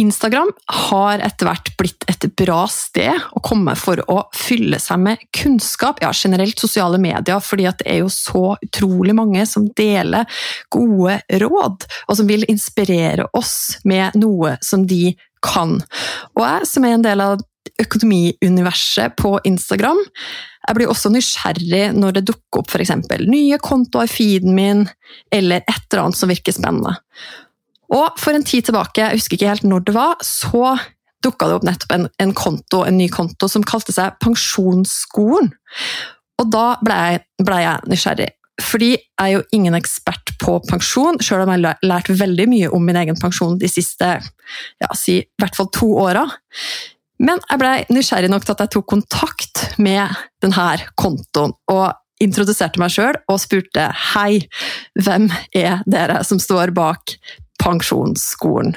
Instagram har etter hvert blitt et bra sted å komme for å fylle seg med kunnskap. Ja, generelt sosiale medier, fordi det er jo så utrolig mange som deler gode råd, og som vil inspirere oss med noe som de kan. Og jeg, som er en del av økonomiuniverset på Instagram, jeg blir også nysgjerrig når det dukker opp f.eks. nye kontoer i feeden min, eller et eller annet som virker spennende. Og for en tid tilbake, jeg husker ikke helt når det var, så dukka det opp nettopp en, en, konto, en ny konto som kalte seg Pensjonsskolen. Og da ble jeg, ble jeg nysgjerrig. Fordi jeg er jo ingen ekspert på pensjon, sjøl om jeg har lært veldig mye om min egen pensjon de siste ja, si, hvert fall to åra. Men jeg ble nysgjerrig nok til at jeg tok kontakt med denne kontoen. og introduserte meg sjøl og spurte hei, hvem er dere som står bak Pensjonsskolen.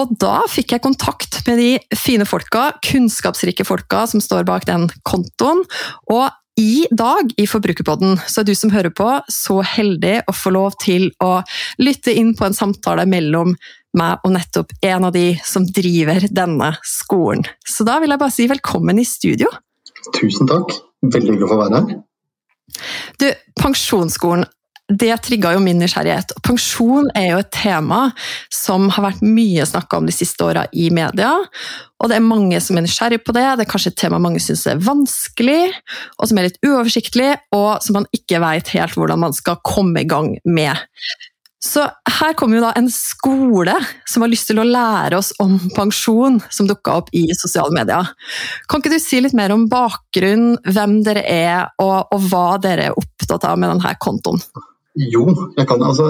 Og da fikk jeg kontakt med de fine folka, kunnskapsrike folka som står bak den kontoen. Og i dag i Forbrukerpodden så er du som hører på, så heldig å få lov til å lytte inn på en samtale mellom meg og nettopp en av de som driver denne skolen. Så da vil jeg bare si velkommen i studio. Tusen takk. Veldig hyggelig å få være her. Du, Pensjonsskolen, det trigga jo min nysgjerrighet. Pensjon er jo et tema som har vært mye snakka om de siste åra i media. Og det er mange som er nysgjerrig på det. Det er kanskje et tema mange syns er vanskelig, og som er litt uoversiktlig, og som man ikke veit helt hvordan man skal komme i gang med. Så her kommer jo da en skole som har lyst til å lære oss om pensjon, som dukka opp i sosiale medier. Kan ikke du si litt mer om bakgrunn, hvem dere er, og, og hva dere er opptatt av med denne kontoen? Jo, jeg kan, altså,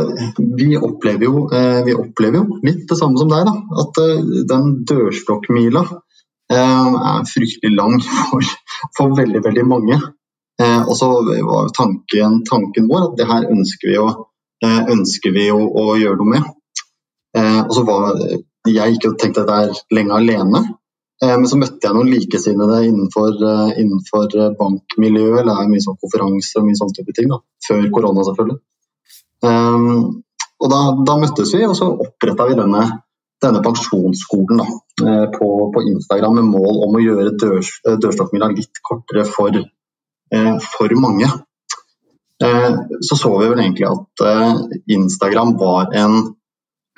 vi, opplever jo, eh, vi opplever jo litt det samme som deg. Da. At eh, den dørstokkmila eh, er fryktelig lang for, for veldig, veldig mange. Og så var tanken, tanken, vår at det her ønsker vi å, ønsker vi å, å gjøre noe med. Og så var Jeg ikke jeg er lenge alene. Men så møtte jeg noen likesinnede innenfor, innenfor bankmiljøet, eller mye sånn konferanser og mye sånne type ting. Da. Før korona, selvfølgelig. Um, og da, da, møttes vi, og så oppretta vi denne, denne pensjonsskolen da, eh, på, på, Instagram med mål om å gjøre dør, dørstokkmila litt kortere for, eh, for mange. Eh, så så vi vel egentlig at Instagram var en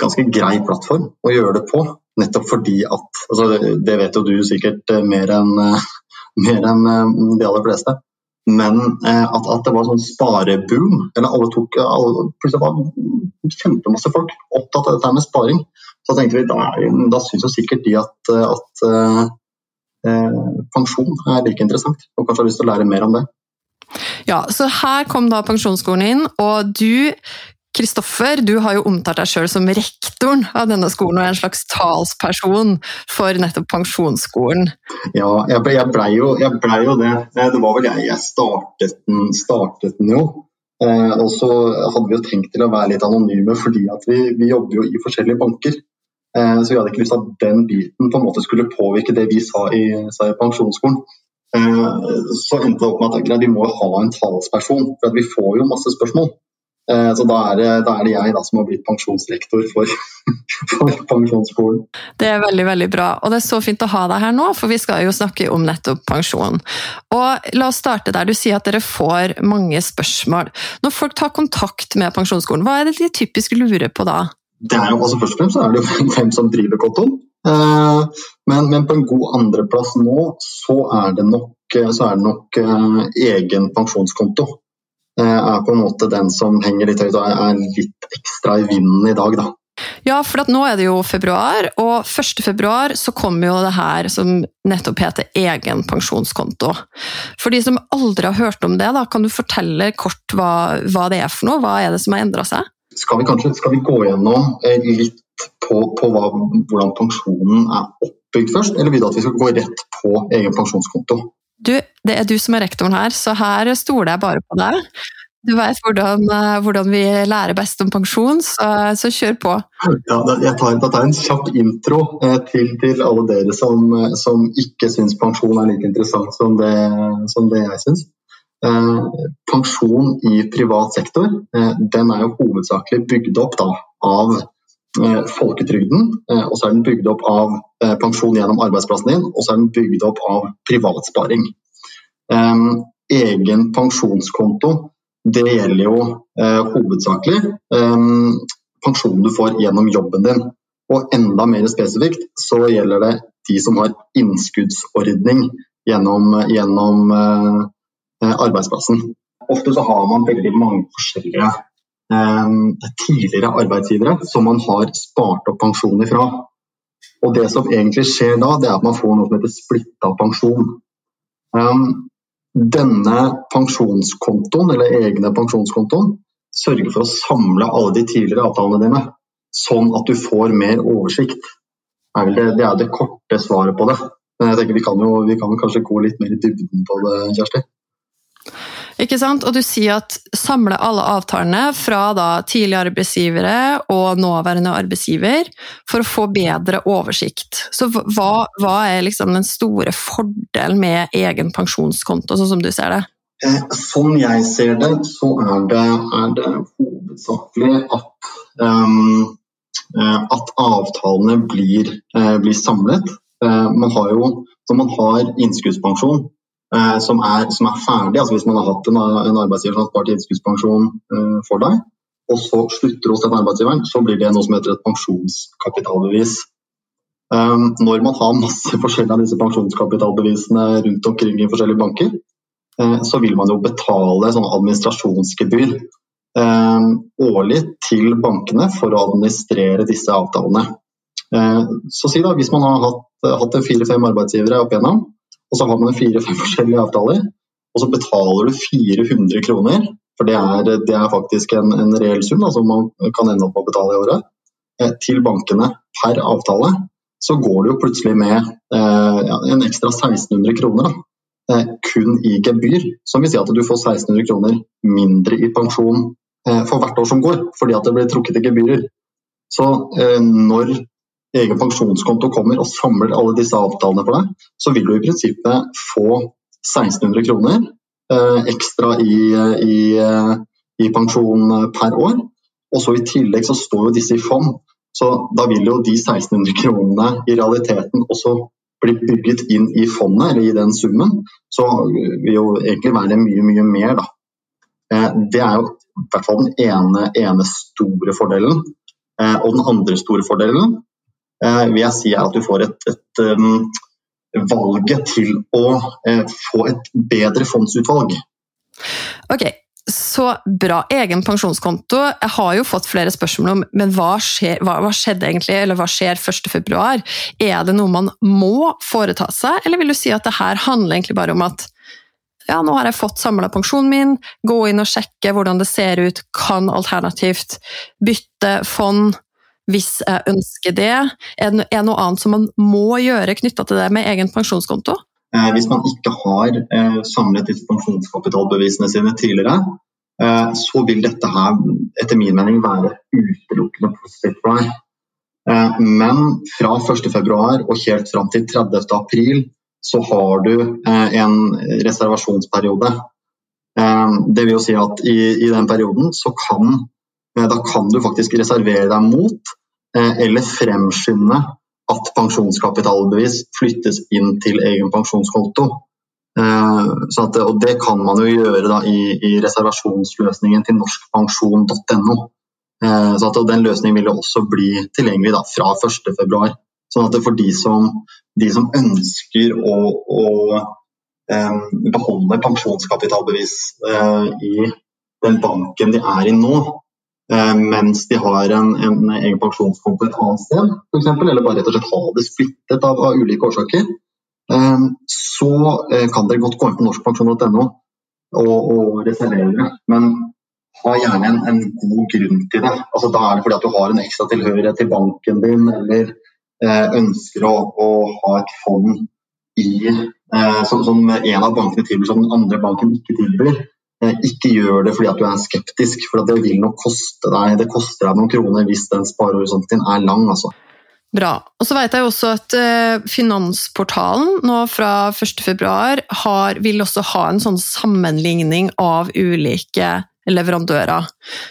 ganske grei plattform å gjøre det på. Nettopp fordi at altså Det vet jo du sikkert mer enn mer enn de aller fleste. Men eh, at, at, det var sånn spareboom. eller alle tok, alle, Plutselig var kjempemasse folk opptatt av dette med sparing. Så tenkte vi da, da syns jo sikkert de at, at eh, pensjon er like interessant, og kanskje har lyst til å lære mer om det. Ja, så her kom da pensjonsskolen inn, og du Kristoffer, du har jo omtalt deg sjøl som rektoren av denne skolen og er en slags talsperson for nettopp pensjonsskolen. Ja, jeg blei ble jo, ble jo, det. Det var vel jeg jeg startet den, startet den jo. Eh, og så hadde vi jo tenkt til å være litt anonyme fordi vi, vi jobber jo i forskjellige banker. Eh, så vi hadde ikke lyst til at den biten på en måte skulle påvirke det vi sa i, sa i pensjonsskolen. Eh, så endte det opp med at vi må ha en talsperson, for vi får jo masse spørsmål. Eh, så da er, det, da er det jeg da, som har blitt pensjonsrektor for, for, pensjonsskolen. Det er veldig veldig bra, og det er så fint å ha deg her nå, for vi skal jo snakke om nettopp pensjon. Og La oss starte der. Du sier at dere får mange spørsmål. Når folk tar kontakt med pensjonsskolen, hva er det de typisk lurer på da? Det er jo, altså Først og fremst er det jo hvem som driver kontoen. Eh, men, men, på en god andreplass nå, så er det nok, så er det nok eh, egen pensjonskonto. Eh, er på en måte den som henger litt høyt og er litt ekstra i vinden i dag, da. Ja, for nå er det jo februar, og 1. februar så kommer jo det her som nettopp heter egen pensjonskonto. For de som aldri har hørt om det, da, kan du fortelle kort hva, hva det er for noe? Hva er det som har endra seg? Skal vi kanskje skal vi gå gjennom eh, litt på, på hva, hvordan pensjonen er oppbygd først, eller vil du at vi skal gå rett på egen pensjonskonto? Du, det er du som er rektoren her, så her stoler jeg bare på deg. Du vet hvordan, eh, hvordan vi lærer best om pensjon, så, så kjør på. Ja, jeg tar, jeg tar en kjapp intro eh, til, til alle dere som, eh, som ikke syns pensjon er like interessant som det, som det jeg syns. Pensjon i privat sektor den er jo hovedsakelig bygd opp da, av folketrygden, og så er den bygd opp av pensjon gjennom arbeidsplassen din, og så er den bygd opp av privatsparing. Egen pensjonskonto det gjelder jo eh, hovedsakelig eh, pensjonen du får gjennom jobben din. Og enda mer spesifikt så gjelder det de som har innskuddsordning gjennom, gjennom eh, eh arbeidsplassen. Ofte så har man veldig mange forskjellige eh, tidligere arbeidsgivere som man har spart opp pensjon ifra. Og det som egentlig skjer da, det er at man får noe som heter splitta pensjon. Um, denne pensjonskontoen, eller egne pensjonskontoen, sørger for å samle alle de tidligere avtalene dine, sånn at du får mer oversikt. Det er det korte svaret på det. Men Jeg tenker Vi kan jo vi kan kanskje gå litt mer i dybden på det, Kjersti. Ikke sant? Og du sier at samle alle avtalene fra da tidligere arbeidsgivere og nåværende arbeidsgiver for å få bedre oversikt. Så hva, hva er liksom den store fordelen med egen pensjonskonto, sånn som du ser det? Eh, sånn jeg ser det, så er det, er det hovedsakelig at, um, at avtalene blir, uh, blir samlet. Man har jo, når man har innskuddspensjon, Eh, som er, som, er, ferdig. altså Hvis man har hatt en, en arbeidsgiver som har spart innskuddspensjon uh, for deg, og så slutter hos den arbeidsgiveren, så blir det noe som heter et pensjonskapitalbevis. Um, når man har masse forskjellige av disse pensjonskapitalbevisene rundt omkring i forskjellige banker, uh, så vil man jo betale sånn administrasjonsgebyr uh, årlig til bankene for å administrere disse avtalene. så si da, Hvis man har hatt, hatt fire-fem arbeidsgivere opp igjennom, og så har man fire-fem forskjellige avtaler, og så betaler du 400 kroner, for det er, det er faktisk en, en reell sum som man kan ende opp med å betale i året, eh, til bankene per avtale, så går det jo plutselig med eh, en ekstra 1600 kroner. Eh, kun i gebyr, som vil si at du får 1600 kroner mindre i pensjon eh, for hvert år som går, fordi at det blir trukket i gebyrer. Så eh, når egen pensjonskonto kommer og samler alle disse avtalene for deg, så vil du i prinsippet få 1600 kroner eh, ekstra i, i, eh, i, pensjon per år. Og så I tillegg så står jo disse i fond, så da vil jo de 1600 kronene i realiteten også bli bygget inn i fondet, eller i den summen. Så vil jo egentlig være mye, mye mer, da. Eh, det er jo i hvert fall den ene, ene store fordelen. Og den andre store fordelen Eh, vil jeg si er at du får et, et um, valget til å uh, få et bedre fondsutvalg. Ok, så bra. Egen pensjonskonto. Jeg har jo fått flere spørsmål om men hva, skjer, hva, hva skjedde egentlig, eller hva skjer 1.2? Er det noe man må foreta seg, eller vil du si at det her handler egentlig bare om at ja, nå har jeg fått samla pensjonen min, gå inn og sjekke hvordan det ser ut, kan alternativt bytte fond, hvis jeg ønsker det? Er det noe annet som man må gjøre knytta til det med egen pensjonskonto? Eh, hvis man ikke har eh, samlet disse pensjonskapitalbevisene sine tidligere, eh, så vil dette her etter min mening være utelukkende positivt for deg. Men fra 1.2 og helt fram til 30.4 så har du en reservasjonsperiode. Det vil jo si at i, i den perioden så kan da kan du faktisk reservere deg mot eh, eller fremskynde at pensjonskapitalbevis flyttes inn til egen pensjonskonto. Eh, at, og Det kan man jo gjøre da, i, i, reservasjonsløsningen til norskpensjon.no. Så at, Den løsningen vil jo også bli tilgjengelig da, fra 1.2. Sånn at for de som, de som ønsker å, å eh, beholde pensjonskapitalbevis eh, i den banken de er i nå, Eh, mens de har en, en egen pensjonskonto et annet sted, f.eks., eller bare rett og slett ha det splittet av, av ulike årsaker, eh, så eh, kan dere godt gå inn på norskpensjon.no og, og reservere det. Men ha gjerne en, en, god grunn til det. Altså, da er det fordi at du har en ekstra tilhørighet til banken din, eller ønsker å, å, ha et fond i, eh, som, som, en av bankene tilbyr, som den andre banken ikke tilbyr. Eh, ikke gjør det fordi at du er skeptisk, for det vil nok koste deg det koster deg noen kroner hvis den sparehorisonten din er lang. altså. Bra. Og så vet jeg også at uh, Finansportalen nå fra 1.2 vil også ha en sånn sammenligning av ulike leverandører.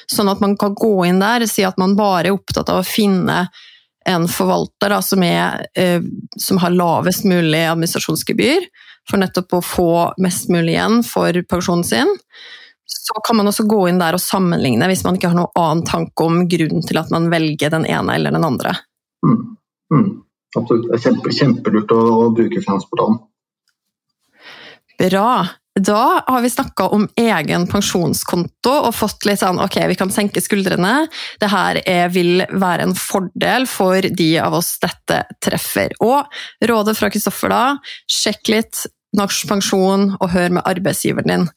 Sånn at man kan gå inn der og si at man bare er opptatt av å finne en forvalter da, som, er, uh, som, har lavest mulig administrasjonsgebyr, for nettopp å få mest mulig igjen for pensjonen sin. Så kan man også gå inn der og sammenligne, hvis man ikke har noen annen tanke om grunnen til at man velger den ene eller den andre. Mm. Mm, absolutt. Det er kjempe, kjempelurt å, å bruke Finansportalen. Bra. Da har vi snakka om egen pensjonskonto og fått litt sånn ok, vi kan senke skuldrene. Dette vil være en fordel for de av oss dette treffer. Og rådet fra Kristoffer da, sjekk litt norsk pensjon og hør med arbeidsgiveren din.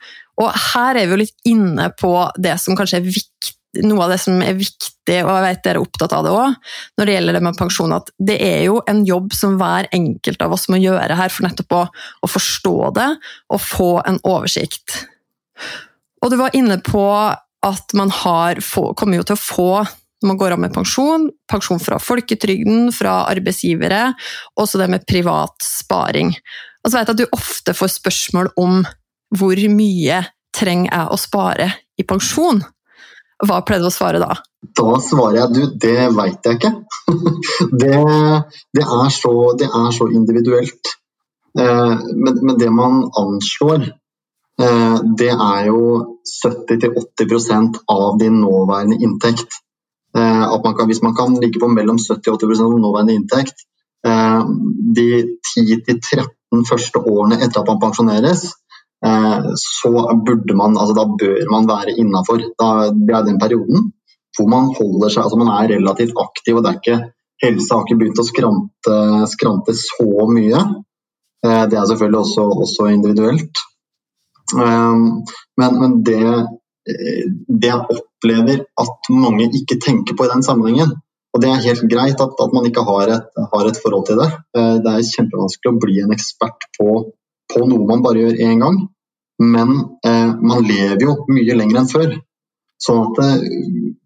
Og her er vi jo litt inne på det som kanskje er viktig noe av det som er viktig, og jeg vet dere er opptatt av det òg, når det gjelder det med pensjon, at det er jo en jobb som hver enkelt av oss må gjøre her for nettopp å, å forstå det og få en oversikt. Og du var inne på at man har, kommer jo til å få når man går av med pensjon, pensjon fra folketrygden, fra arbeidsgivere, også det med privat sparing. Og så vet jeg at du ofte får spørsmål om hvor mye trenger jeg å spare i pensjon? Hva pleide du å svare da? Da svarer jeg du, det veit jeg ikke. det, det, er så, det, er så, individuelt. Eh, men, men, det man anslår, eh, det er jo 70-80% av din nåværende inntekt. Eh, man kan, hvis man kan ligge på mellom 70-80% av nåværende inntekt de 10-13 første årene etter at man pensjoneres, så burde man, altså da bør man være innafor. Det er den perioden hvor man holder seg, altså man er relativt aktiv. og det er ikke, Helsa har ikke begynt å skrante, skrante så mye. Eh, det er selvfølgelig også, også individuelt. Eh, men, men det, det, jeg opplever at mange ikke tenker på i den sammenhengen, og det er helt greit at, at man ikke har et, har et, forhold til det. Det er kjempevanskelig å bli en ekspert på, på noe man bare gjør én gang. Men eh, man lever jo mye lenger enn før. Sånn at eh,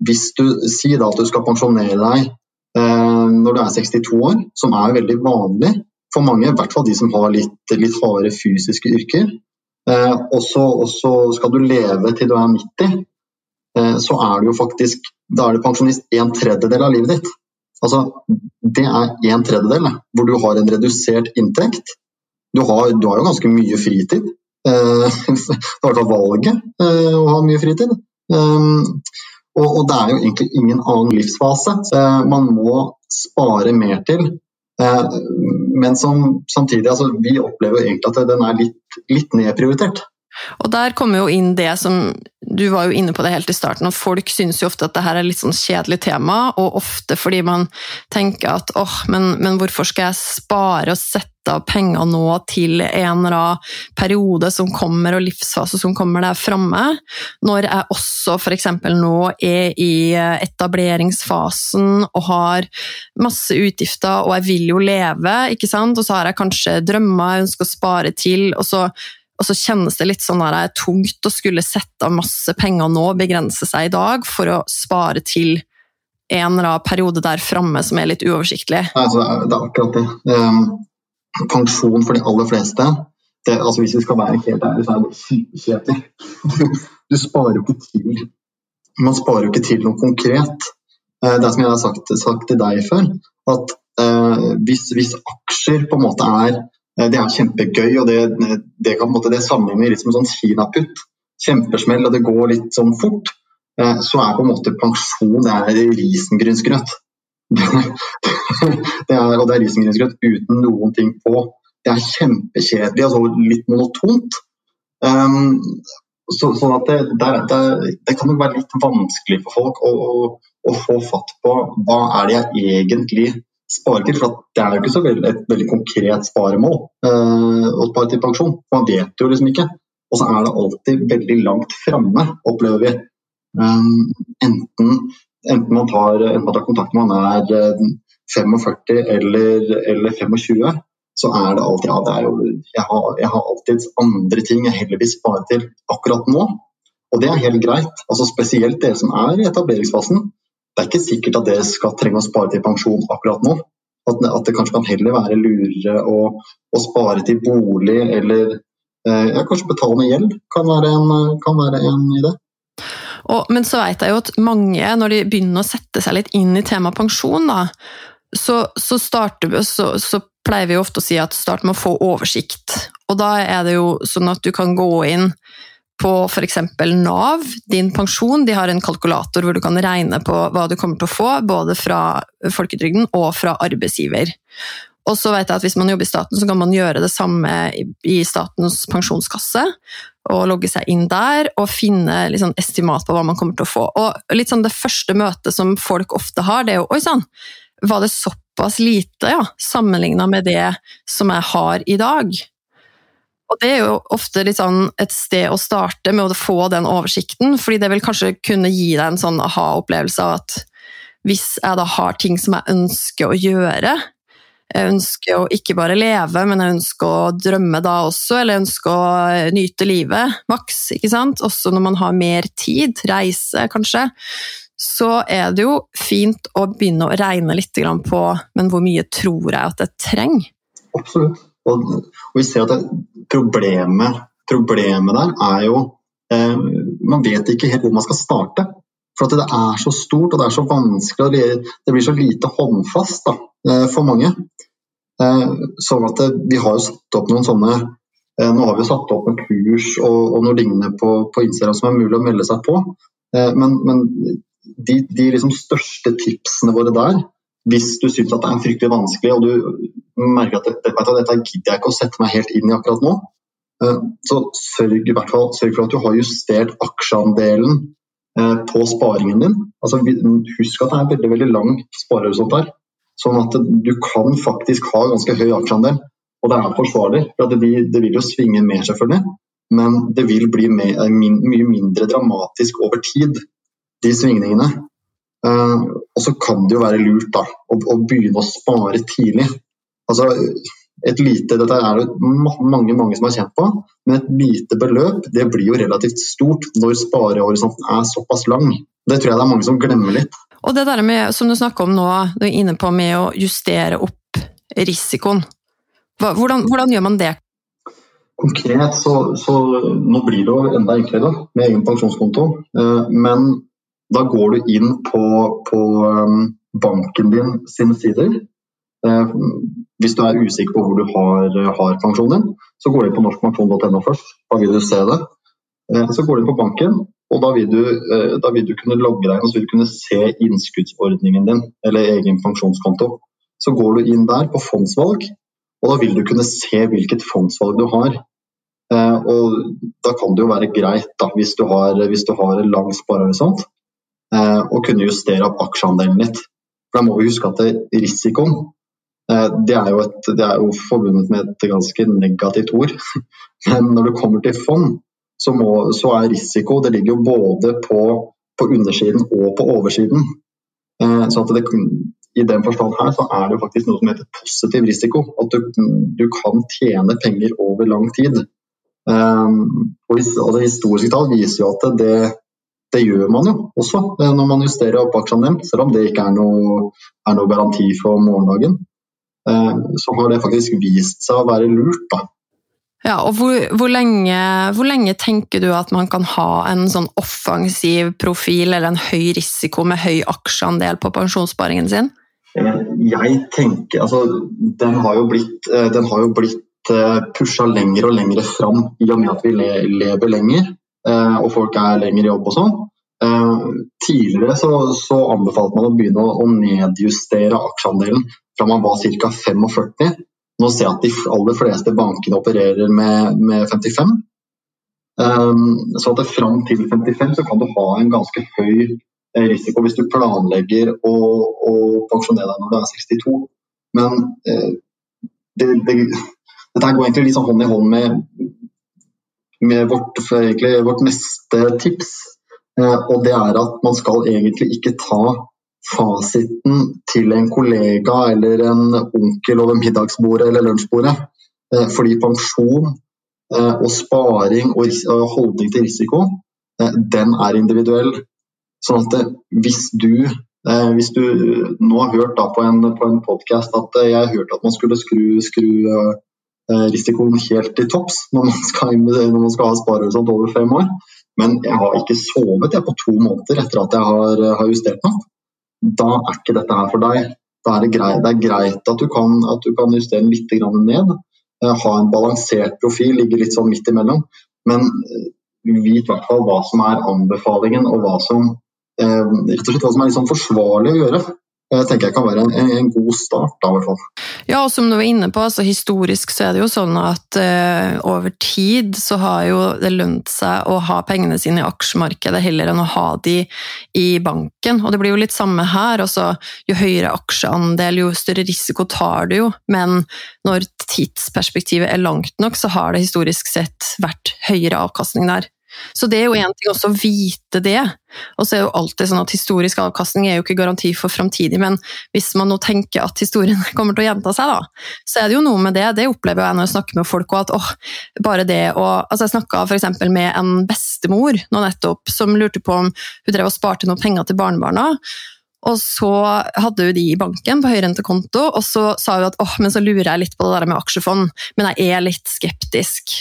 hvis du sier at du skal pensjonere deg eh, når du er 62 år, som er veldig vanlig for mange, i hvert fall de som har litt, litt harde fysiske yrker, eh, og så skal du leve til du er 90, eh, så er du jo faktisk da er du pensjonist en tredjedel av livet ditt. Altså, det er en tredjedel hvor du har en redusert inntekt. Du har, du har jo ganske mye fritid. Eh, det var valget eh, å ha mye fritid. Eh, og, det er jo egentlig ingen annen livsfase man må spare mer til. Men som, samtidig, altså, vi opplever egentlig at den er litt, litt nedprioritert. Og der kommer jo inn det som Du var jo inne på det helt i starten, og folk synes jo ofte at det her er litt sånn kjedelig tema, og ofte fordi man tenker at åh, oh, men, men, hvorfor skal jeg spare og sette av penger nå til en eller annen periode som kommer, og livsfase som kommer der framme, når jeg også f.eks. nå er i etableringsfasen og har masse utgifter, og jeg vil jo leve, ikke sant, og så har jeg kanskje drømmer jeg ønsker å spare til, og så og så kjennes det litt sånn at det er tungt å skulle sette av masse penger nå, begrense seg i dag, for å spare til en eller annen periode der framme som er litt uoversiktlig. Altså, det er akkurat det. Um, pensjon for de aller fleste det, altså Hvis vi skal være helt ærlige, så er det kjempekjedelig. Du sparer jo ikke til Man sparer jo ikke til noe konkret. Det det som jeg har sagt, sagt til deg før, at eh, hvis, hvis aksjer på en måte er Eh, det er kjempegøy, og det, det, kan, måte, det sammenligner litt som en sånn kinaputt. Kjempesmell, og det går litt sånn fort. Eh, så er på en måte pensjon det er risengrynsgrøt. det er, og det er risengrynsgrøt uten noen ting på. Det er kjempekjedelig, altså litt monotont. Um, så, sånn at det, det, det, det, kan jo være litt vanskelig for folk å, å, å, få fatt på hva er det jeg egentlig sparer til. For det er jo ikke så veldig, et veldig konkret sparemål uh, å spare til pensjon. Man vet jo liksom ikke. Og så er det alltid veldig langt framme, opplever vi. Um, enten, enten, man tar, enten, man tar, kontakt når man er 45 eh, eller, eller 25, så er det alltid ja, det er jo, jeg, har, jeg har alltid andre ting jeg heller vil spare til akkurat nå. Og det er helt greit. altså Spesielt dere som er i etableringsfasen. Det er ikke sikkert at dere skal trenge å spare til pensjon akkurat nå. At, at det kanskje kan heller være lurere å, å spare til bolig eller eh, ja, kanskje betale med gjeld. Kan være en, kan være en idé. Og, men så vet jeg jo at mange, når de begynner å sette seg litt inn i temaet pensjon, da, så, så, starter, så, så, pleier vi ofte å si at start med å få oversikt. Og da er det jo sånn at du kan gå inn på f.eks. Nav, din pensjon. De har en kalkulator hvor du kan regne på hva du kommer til å få, både fra folketrygden og fra arbeidsgiver. Og så vet jeg at Hvis man jobber i staten, så kan man gjøre det samme i Statens pensjonskasse. Og Logge seg inn der og finne liksom estimat på hva man kommer til å få. Og litt sånn Det første møtet som folk ofte har, det er jo Oi sann, var det såpass lite, ja, sammenligna med det som jeg har i dag? Og det er jo ofte sånn et sted å starte med å få den oversikten, fordi det vil kanskje kunne gi deg en sånn aha-opplevelse av at hvis jeg da har ting som jeg ønsker å gjøre, jeg ønsker å ikke bare leve, men jeg ønsker å drømme da også, eller jeg ønsker å nyte livet maks, ikke sant? Også når man har mer tid, reise kanskje, så er det jo fint å begynne å regne litt på men hvor mye tror jeg at jeg trenger? Absolutt. Og, vi ser at det, problemet, problemet, der er jo eh, Man vet ikke helt hvor man skal starte. For det er så stort og det er så vanskelig, og det blir så lite håndfast da, eh, for mange. Eh, sånn at Vi har jo satt opp noen sånne eh, nå har vi satt opp en kurs og, og noe lignende på, på, Instagram som er mulig å melde seg på. Eh, men, men de, de liksom største tipsene våre der, hvis du syns det er fryktelig vanskelig og du merker at dette, dette gidder jeg ikke å sette meg helt inn i akkurat nå, eh, så sørg, i hvert fall, sørg for at du har justert aksjeandelen eh, på sparingen din. Altså, husk at det er veldig veldig lang sparehorisont der. Sånn at du kan faktisk ha ganske høy aksjeandel. Og det er forsvarlig. for det, det vil jo svinge mer, selvfølgelig. Men det vil bli mer, mye mindre dramatisk over tid, de svingningene. Uh, og så kan det jo være lurt da, å, å, begynne å spare tidlig. Altså, et lite, Dette er det mange mange som har kjent på, men et lite beløp det blir jo relativt stort når sparehorisonten er såpass lang. Det tror jeg det er mange som glemmer litt. Og det der med, som du snakker om nå, du er inne på med å justere opp risikoen. Hvordan, hvordan gjør man det? Konkret så, så, nå blir det jo enda enklere med egen pensjonskonto. Uh, men da går du inn på, på um, banken din sine sider. Eh, hvis du er usikker på hvor du har, har pensjonen din, så går du inn på norskpensjon.no først. Da vil du se det. Eh, så går du inn på banken, og da vil, du, eh, da vil du kunne logge deg og så vil du kunne se innskuddsordningen din, eller egen pensjonskonto. Så går du inn der på fondsvalg, og da vil du kunne se hvilket fondsvalg du har. Og da kan det jo være greit, da, hvis, du har, hvis du har en lang sparehorisont, å og kunne justere opp aksjeandelen litt. For da må vi huske at risikoen eh, det er, et, det er jo forbundet med et ganske negativt ord. Men når det kommer til fond, så, må, så er risiko Det ligger jo både på, på undersiden og på oversiden. Eh, så det, I den forstand her så er det jo faktisk noe som heter positiv risiko. At du, du kan tjene penger over lang tid. Og, og Historiske tall viser jo at det, det gjør man jo også eh, når man justerer opp aksjeandelen, selv om det ikke er noe, er noe, garanti for morgendagen. Eh, så har det faktisk vist seg å være lurt, da. Ja, og hvor, hvor, lenge, hvor, lenge, tenker du at man kan ha en sånn offensiv profil eller en høy risiko med høy aksjeandel på pensjonssparingen sin? Eh, jeg tenker Altså, den har jo blitt, den har jo blitt pusha lenger og lenger fram i og med at vi lever lenger. Eh, og folk er lenger i jobb og sånn. Eh, tidligere så, så, anbefalte man å begynne å nedjustere aksjeandelen fra man var ca. 45. Nå ser jeg at de aller fleste bankene opererer med, med 55. Um, eh, så at fram til 55 så kan du ha en ganske høy risiko hvis du planlegger å, å pensjonere deg når du er 62. Men eh, det, det, dette går egentlig litt sånn hånd i hånd med med vårt, egentlig, vårt neste tips. Eh, og det er at man skal egentlig ikke ta fasiten til en kollega eller en onkel over middagsbordet eller lunsjbordet. Eh, fordi pensjon eh, og sparing og holdning til risiko, eh, den er individuell. Sånn at hvis du, hvis du nå har hørt på en, på en podkast at jeg hørte at man skulle skru, skru risikoen helt til topps når man skal, når man skal ha sparehorisont over fem år, men jeg har ikke sovet jeg, på to måneder etter at jeg har, har justert meg da er ikke dette her for deg. Da er det, greit, det er greit at du kan, at du kan justere den litt ned. Eh, ha en balansert profil, ligge litt sånn midt imellom. Men eh, vit i hvert fall hva som er anbefalingen, og hva som, eh, rett og slett, hva som er liksom forsvarlig å gjøre. Jeg tenker jeg kan være en, en god start. da, hvert fall. Ja, og som du var inne på, altså Historisk så er det jo sånn at uh, over tid så har jo det lønt seg å ha pengene sine i aksjemarkedet heller enn å ha de i banken. Og det blir jo litt samme her. altså Jo høyere aksjeandel, jo større risiko tar du jo. Men når tidsperspektivet er langt nok, så har det historisk sett vært høyere avkastning der. Så det er jo én ting også å vite det. Og så er jo alltid sånn at historisk avkastning er jo ikke garanti for framtidig, men hvis man nå tenker at historien kommer til å gjenta seg, da, så er det jo noe med det. Det opplever jeg når jeg snakker med folk, og at åh, bare det å Altså, jeg snakka f.eks. med en bestemor nå nettopp, som lurte på om hun drev og sparte noen penger til barnebarna. Og så hadde hun de i banken på høyrentekonto, og så sa hun at åh, men så lurer jeg litt på det der med aksjefond, men jeg er litt skeptisk.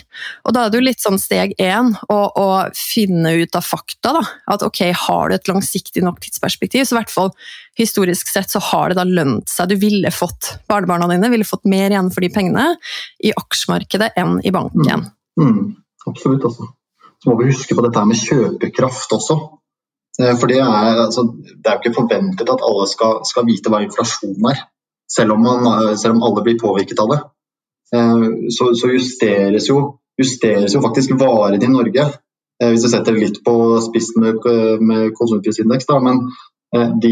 Og da er det jo litt sånn steg én å, å finne ut av fakta, da. At ok, har du et langsiktig nok tidsperspektiv, så i hvert fall historisk sett så har det da lønt seg. Du ville fått barnebarna dine ville fått mer igjen for de pengene i aksjemarkedet enn i banken. Mm, mm, absolutt, altså. Så må vi huske på dette her med kjøpekraft også. Eh, for det er, altså, det er jo ikke forventet at alle skal, skal vite hva inflasjon er, selv om, man, eh, selv om, alle blir påvirket av det. Eh, så, så justeres, jo, justeres, jo, faktisk varene i Norge, hvis du setter litt på spissen med, med konsumprisindeks, men de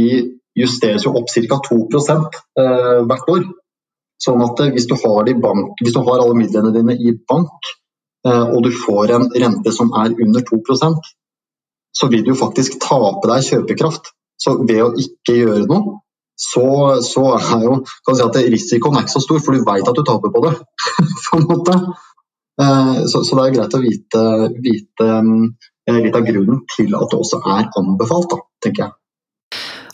justeres jo opp ca. 2% hvert år. Sånn at hvis du, bank, hvis du har alle midlene dine i bank, og du får en rente som er under 2 så vil du faktisk tape deg kjøpekraft. Så ved å ikke gjøre noe, så, så er jo kan si at risikoen er ikke så stor, for du vet at du taper på det. på en måte. Eh, så, så, det er greit å vite, vite eh, litt av grunnen til at det også er anbefalt, da, tenker jeg.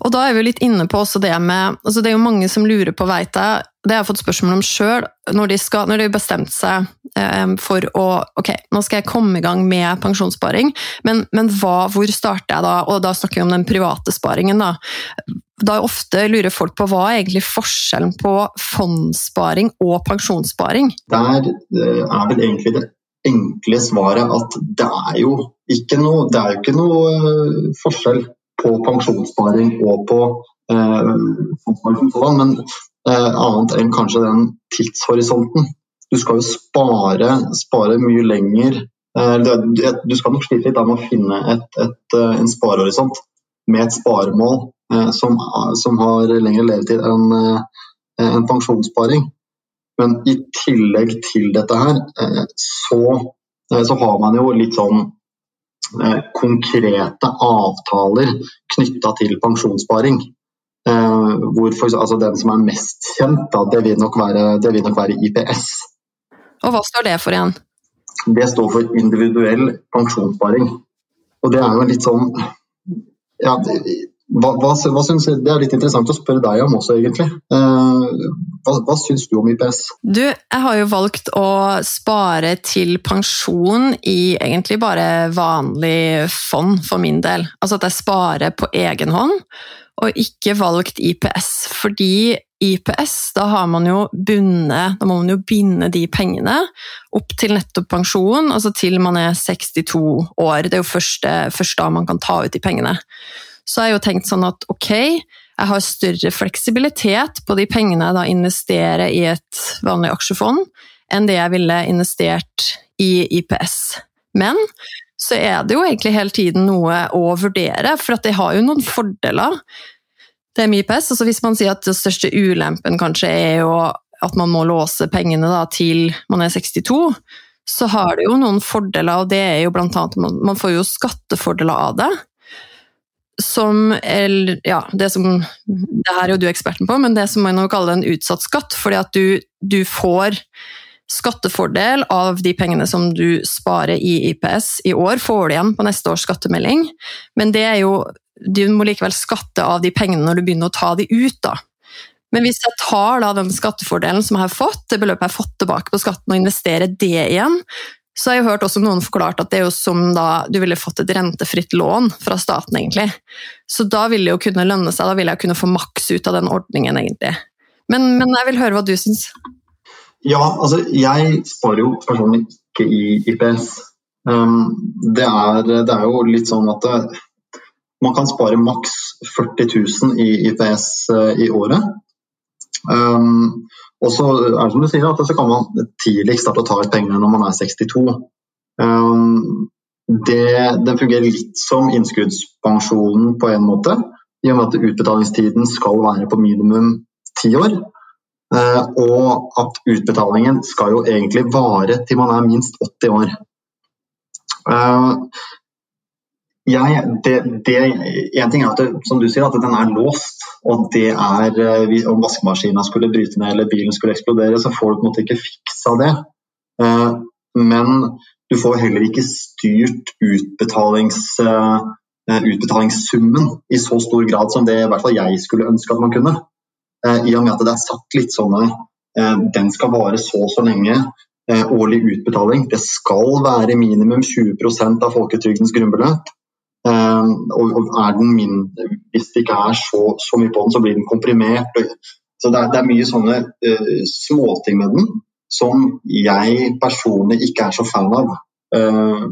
Og da er vi litt inne på også det med altså Det er jo mange som lurer på, veit jeg, det har jeg fått spørsmål om sjøl, når, de har bestemt seg eh, for å Ok, nå skal jeg komme i gang med pensjonssparing, men, men hva, hvor starter jeg da? Og da snakker vi om den private sparingen, da. Da ofte lurer folk på hva er egentlig forskjellen på fondssparing og pensjonssparing? Der eh, er vel egentlig det enkle svaret at det er jo ikke noe, det er jo ikke noe eh, forskjell på pensjonssparing og på men annet enn kanskje den tidshorisonten. Du skal jo spare, spare mye lenger. Eh, du skal nok slite litt med å finne et, et, eh, en sparehorisont med et sparemål som, som har lengre levetid enn en pensjonssparing. Men i tillegg til dette her, så, så har man jo litt sånn konkrete avtaler knytta til pensjonssparing. Uh, hvor for, altså Den som er mest kjent, da, det, vil være, det vil nok være IPS. Og Hva står det for igjen? Det står for individuell pensjonssparing. Og det er jo litt sånn ja, hva, hva, hva synes, Det er litt interessant å spørre deg om også, egentlig. Uh, hva, hva syns du om IPS? Du, jeg har jo valgt å spare til pensjon i egentlig bare vanlig fond, for min del. Altså at jeg sparer på egen hånd og ikke valgt IPS, fordi IPS, da har man jo bundet Da må man jo binde de pengene opp til nettopp pensjon, altså til man er 62 år. Det er jo først, da man kan ta ut de pengene. Så jeg har jo tenkt sånn at ok, jeg har større fleksibilitet på de pengene jeg da investerer i et vanlig aksjefond, enn det jeg ville investert i IPS. Men så er det jo egentlig hele tiden noe å vurdere, for det har jo noen fordeler. Det er mye pess. Altså hvis man sier at den største ulempen kanskje er jo at man må låse pengene da, til man er 62, så har det jo noen fordeler, og det er jo blant annet man, man får jo skattefordeler av det. som eller, ja, det som Det her er jo du eksperten på, men det som man kaller en utsatt skatt. Fordi at du, du får skattefordel av de pengene som du sparer i IPS i år, får du igjen på neste års skattemelding. Men det er jo, du må likevel skatte av de pengene når du begynner å ta de ut. da. Men hvis jeg tar da den skattefordelen som jeg har fått, det beløpet jeg har fått tilbake på skatten, og investerer det igjen, så har jeg hørt også noen forklart at det er jo som da du ville fått et rentefritt lån fra staten, egentlig. Så da vil det jo kunne lønne seg, da vil jeg kunne få maks ut av den ordningen, egentlig. Men, men jeg vil høre hva du syns. Ja, altså jeg sparer jo personlig ikke i IPS. Um, det, er, det, er, jo litt sånn at det, eh, man kan spare maks 40 000 i IPS uh, i året. Um, og så er det som du sier, at så kan man tidligst starte å ta ut pengene når man er 62. Um, det, det, fungerer litt som innskuddspensjonen på en måte, i og med at utbetalingstiden skal være på minimum ti år. Uh, og at utbetalingen skal jo egentlig vare til man er minst 80 år. Uh, jeg, det, det, en ting er at det, som du sier, at den er låst. og det er, eh, Om vaskemaskinen skulle bryte ned eller bilen skulle eksplodere, så får du på en måte ikke fiksa det. Eh, men du får heller ikke styrt utbetalings, eh, utbetalingssummen i så stor grad som det i hvert fall jeg skulle ønske at man kunne. I og med at det er satt litt sånn her Den skal vare så og så lenge. Årlig utbetaling. Det skal være minimum 20% av folketrygdens grunnbeløp. Og er den mindre, hvis det ikke er så, så, mye på den, så blir den komprimert. Så det er, det er mye sånne uh, småting med den som jeg personlig ikke er så fan av. Uh,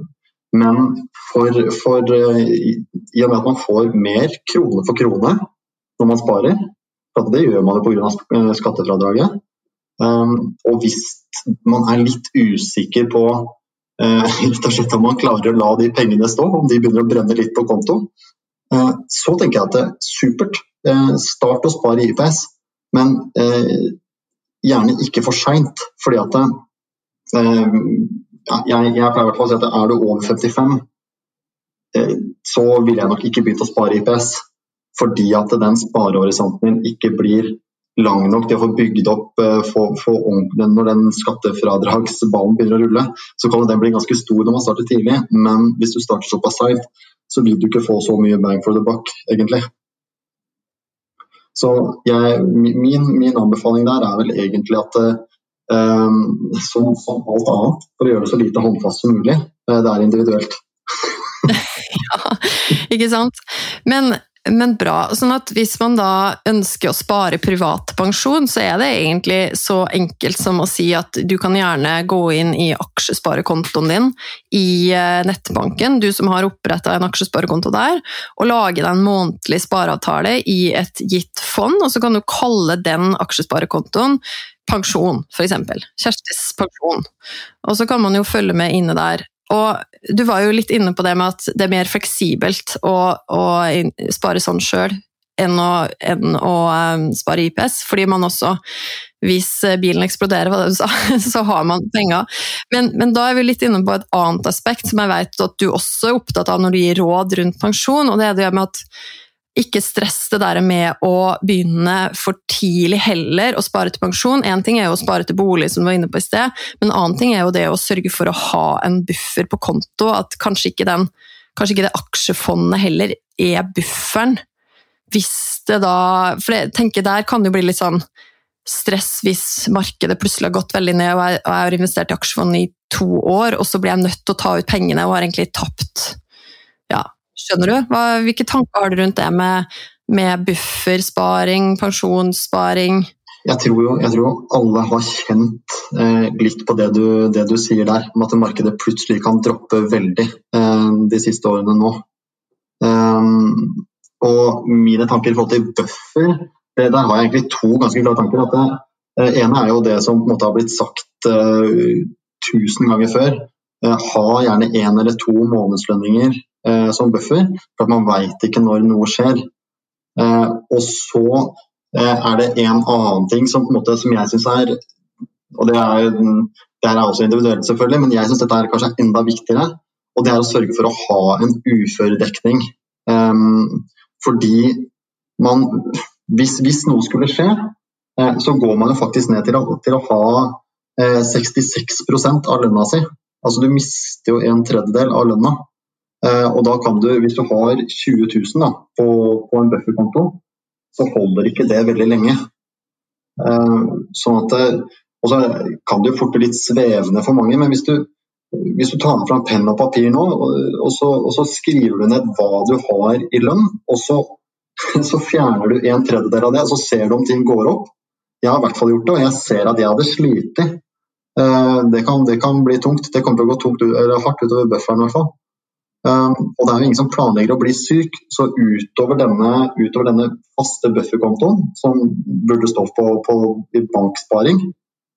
men for, for uh, i og med at man får mer krone for krone når man sparer, for det gjør man jo pga. skattefradraget, um, og hvis man er litt usikker på uh, om man klarer å la de pengene stå, om de begynner å brenne litt på konto. uh, så tenker jeg at det er supert. Uh, start å spare i IPS, men gjerne ikke for seint. Fordi at jeg, jeg pleier i hvert fall å si at er du over 55, så ville jeg nok ikke begynt å spare IPS. Fordi at den sparehorisonten ikke blir lang nok til å få bygd opp få, for, for Når den skattefradragsballen begynner å rulle, så kan den bli ganske stor når man starter tidlig. Men hvis du starter såpass seint, så vil du ikke få så mye bang for the buck, egentlig. Så jeg, min, min, anbefaling der er vel egentlig at um, som, som, alt annet, for å gjøre det så lite håndfast som mulig, det er individuelt. ja, ikke sant. Men men bra. Sånn at hvis man da ønsker å spare privat pensjon, så er det egentlig så enkelt som å si at du kan gjerne gå inn i aksjesparekontoen din i eh, nettbanken, du som har oppretta en aksjesparekonto der, og lage deg en månedlig spareavtale i et gitt fond, og så kan du kalle den aksjesparekontoen pensjon, f.eks. Kjerstis pensjon. Og så kan man jo følge med inne der og du var jo litt inne på det med at det er mer fleksibelt å, å spare sånn sjøl enn å, enn å um, spare IPS, fordi man også hvis bilen eksploderer, så har man penger. Men, men, da er vi litt inne på et annet aspekt som jeg vet at du også er opptatt av når du gir råd rundt pensjon, og det er det med at ikke stress det der med å begynne for tidlig heller å spare til pensjon. Én ting er jo å spare til bolig, som du var inne på i sted, men en annen ting er jo det å sørge for å ha en buffer på konto. At kanskje ikke, den, kanskje ikke det aksjefondet heller er bufferen. Hvis det da For jeg tenker der kan det jo bli litt sånn stress hvis markedet plutselig har gått veldig ned, og jeg, har investert i aksjefond i to år, og så blir jeg nødt til å ta ut pengene og har egentlig tapt ja, Skjønner du? Hva, hvilke tanker har du rundt det med, med buffersparing, pensjonssparing? Jeg tror jo jeg tror alle har kjent eh, litt på det du, det du, sier der, om at markedet plutselig kan droppe veldig eh, de siste årene nå. Um, og mine tanker i forhold til buffer, det, der har jeg egentlig to ganske klare tanker. At det, eh, ene er jo det som på en måte har blitt sagt uh, tusen ganger før. Ha gjerne én eller to månedslønninger eh, som buffer, for at man veit ikke når noe skjer. Eh, og så eh, er det en annen ting som, måte, som jeg syns er og det er, det er også individuelt, selvfølgelig, men jeg syns dette er kanskje enda viktigere. Og det er å sørge for å ha en uføredekning. Um, Fordi man hvis, hvis, noe skulle skje, eh, så går man jo faktisk ned til å, til å ha eh, 66 av lønna si. Altså du mister jo en tredjedel av lønna. Eh, og da kan du, hvis du har 20 000 da, på, på en bufferkonto, så holder ikke det veldig lenge. Eh, sånn at det, og så kan det jo fort bli litt svevende for mange, men hvis du, hvis du tar fram penn og papir nå, og så, og så, skriver du ned hva du har i lønn, og så, så fjerner du en tredjedel av det, og så ser du om ting går opp. Jeg har i hvert fall gjort det, og jeg ser at jeg hadde slitt. Eh, det kan, det kan bli tungt. Det kommer til å gå tungt, eller hardt utover bufferen i hvert fall. Um, og det er jo ingen som planlegger å bli syk, så utover denne, utover denne faste bufferkontoen, som burde stå på, på banksparing,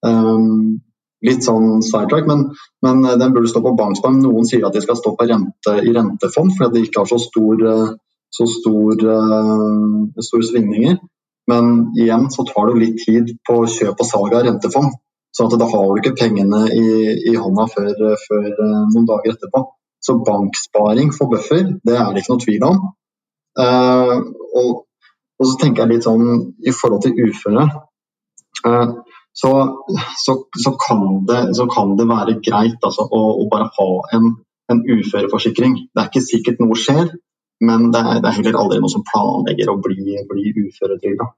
Um, litt sånn sidetrack, men, men, den burde stå på banksparing. Noen sier at de skal stå rente, i rentefond fordi de ikke har så stor, så stor, uh, store svingninger. Men igjen så tar det litt tid på kjøp og salg av rentefond. Så da har du ikke pengene i, i hånda før, før, noen dager etterpå. Så banksparing for buffer, det er det ikke noe tvil om. Uh, og, og, så tenker jeg litt sånn i forhold til uføre. Uh, så, så, så, kan, det, så kan, det, være greit altså, å, å, bare ha en, en uføreforsikring. Det er ikke sikkert noe skjer, men det er, det er heller aldri noen som planlegger å bli, bli uføretrygda.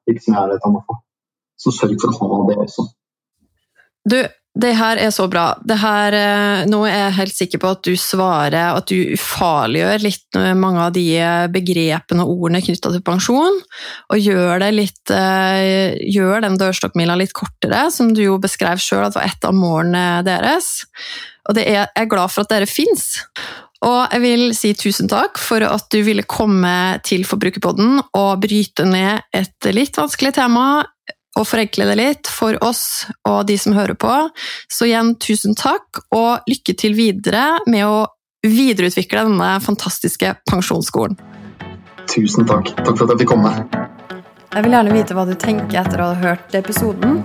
Så sørg for å ha det også. Du, det her er så bra. Her, eh, nå er jeg helt sikker på at du svarer at du ufarliggjør litt mange av de begrepene og ordene knytta til pensjon, og gjør, det litt, eh, gjør den dørstokkmila litt kortere, som du jo beskrev sjøl at var et av målene deres. Og er, jeg er glad for at dere fins. Og jeg vil si tusen takk for at du ville komme til Forbrukerpodden og bryte ned et litt vanskelig tema og forenkle det litt for oss og de som hører på. Så igjen, tusen takk, og lykke til videre med å videreutvikle denne fantastiske pensjonsskolen. Tusen takk. Takk for at jeg fikk komme. Jeg vil gjerne vite hva du tenker etter å ha hørt episoden.